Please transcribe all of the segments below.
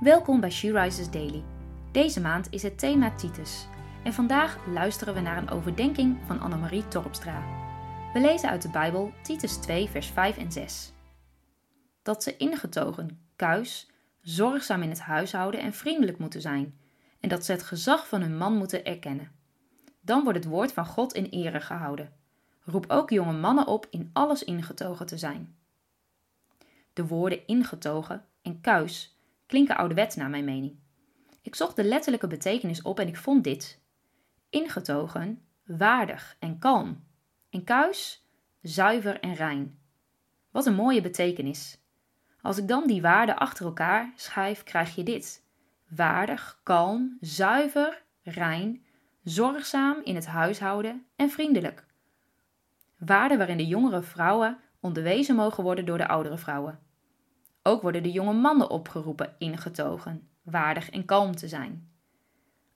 Welkom bij She Rises Daily. Deze maand is het thema Titus. En vandaag luisteren we naar een overdenking van Annemarie Torpstra. We lezen uit de Bijbel Titus 2, vers 5 en 6. Dat ze ingetogen, kuis, zorgzaam in het huishouden en vriendelijk moeten zijn. En dat ze het gezag van hun man moeten erkennen. Dan wordt het woord van God in ere gehouden. Roep ook jonge mannen op in alles ingetogen te zijn. De woorden ingetogen en kuis klinken ouderwets naar mijn mening. Ik zocht de letterlijke betekenis op en ik vond dit. Ingetogen, waardig en kalm. En kuis, zuiver en rein. Wat een mooie betekenis. Als ik dan die waarden achter elkaar schrijf, krijg je dit. Waardig, kalm, zuiver, rein, zorgzaam in het huishouden en vriendelijk. Waarden waarin de jongere vrouwen onderwezen mogen worden door de oudere vrouwen. Ook worden de jonge mannen opgeroepen ingetogen, waardig en kalm te zijn.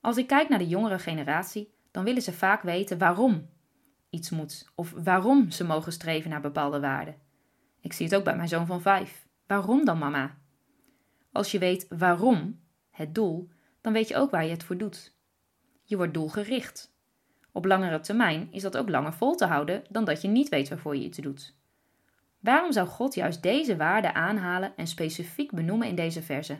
Als ik kijk naar de jongere generatie, dan willen ze vaak weten waarom iets moet of waarom ze mogen streven naar bepaalde waarden. Ik zie het ook bij mijn zoon van vijf. Waarom dan, mama? Als je weet waarom, het doel, dan weet je ook waar je het voor doet. Je wordt doelgericht. Op langere termijn is dat ook langer vol te houden dan dat je niet weet waarvoor je iets doet. Waarom zou God juist deze waarden aanhalen en specifiek benoemen in deze verse?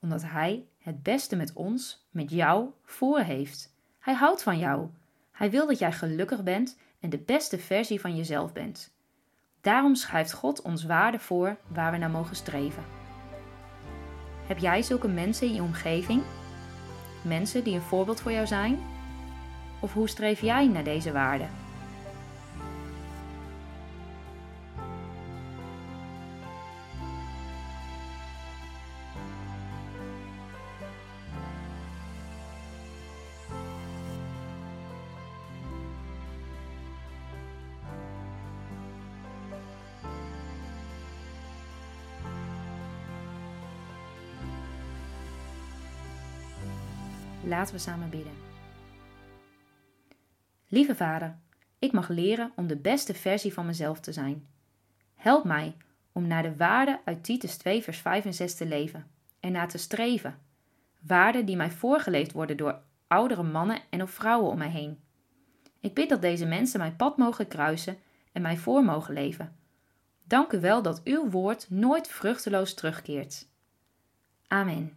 Omdat Hij het beste met ons, met jou, voor heeft. Hij houdt van jou. Hij wil dat jij gelukkig bent en de beste versie van jezelf bent. Daarom schrijft God ons waarden voor waar we naar mogen streven. Heb jij zulke mensen in je omgeving? Mensen die een voorbeeld voor jou zijn? Of hoe streef jij naar deze waarden? Laten we samen bidden. Lieve Vader, ik mag leren om de beste versie van mezelf te zijn. Help mij om naar de waarden uit Titus 2, vers 5 en 6 te leven en naar te streven. Waarden die mij voorgeleefd worden door oudere mannen en of vrouwen om mij heen. Ik bid dat deze mensen mijn pad mogen kruisen en mij voor mogen leven. Dank u wel dat uw woord nooit vruchteloos terugkeert. Amen.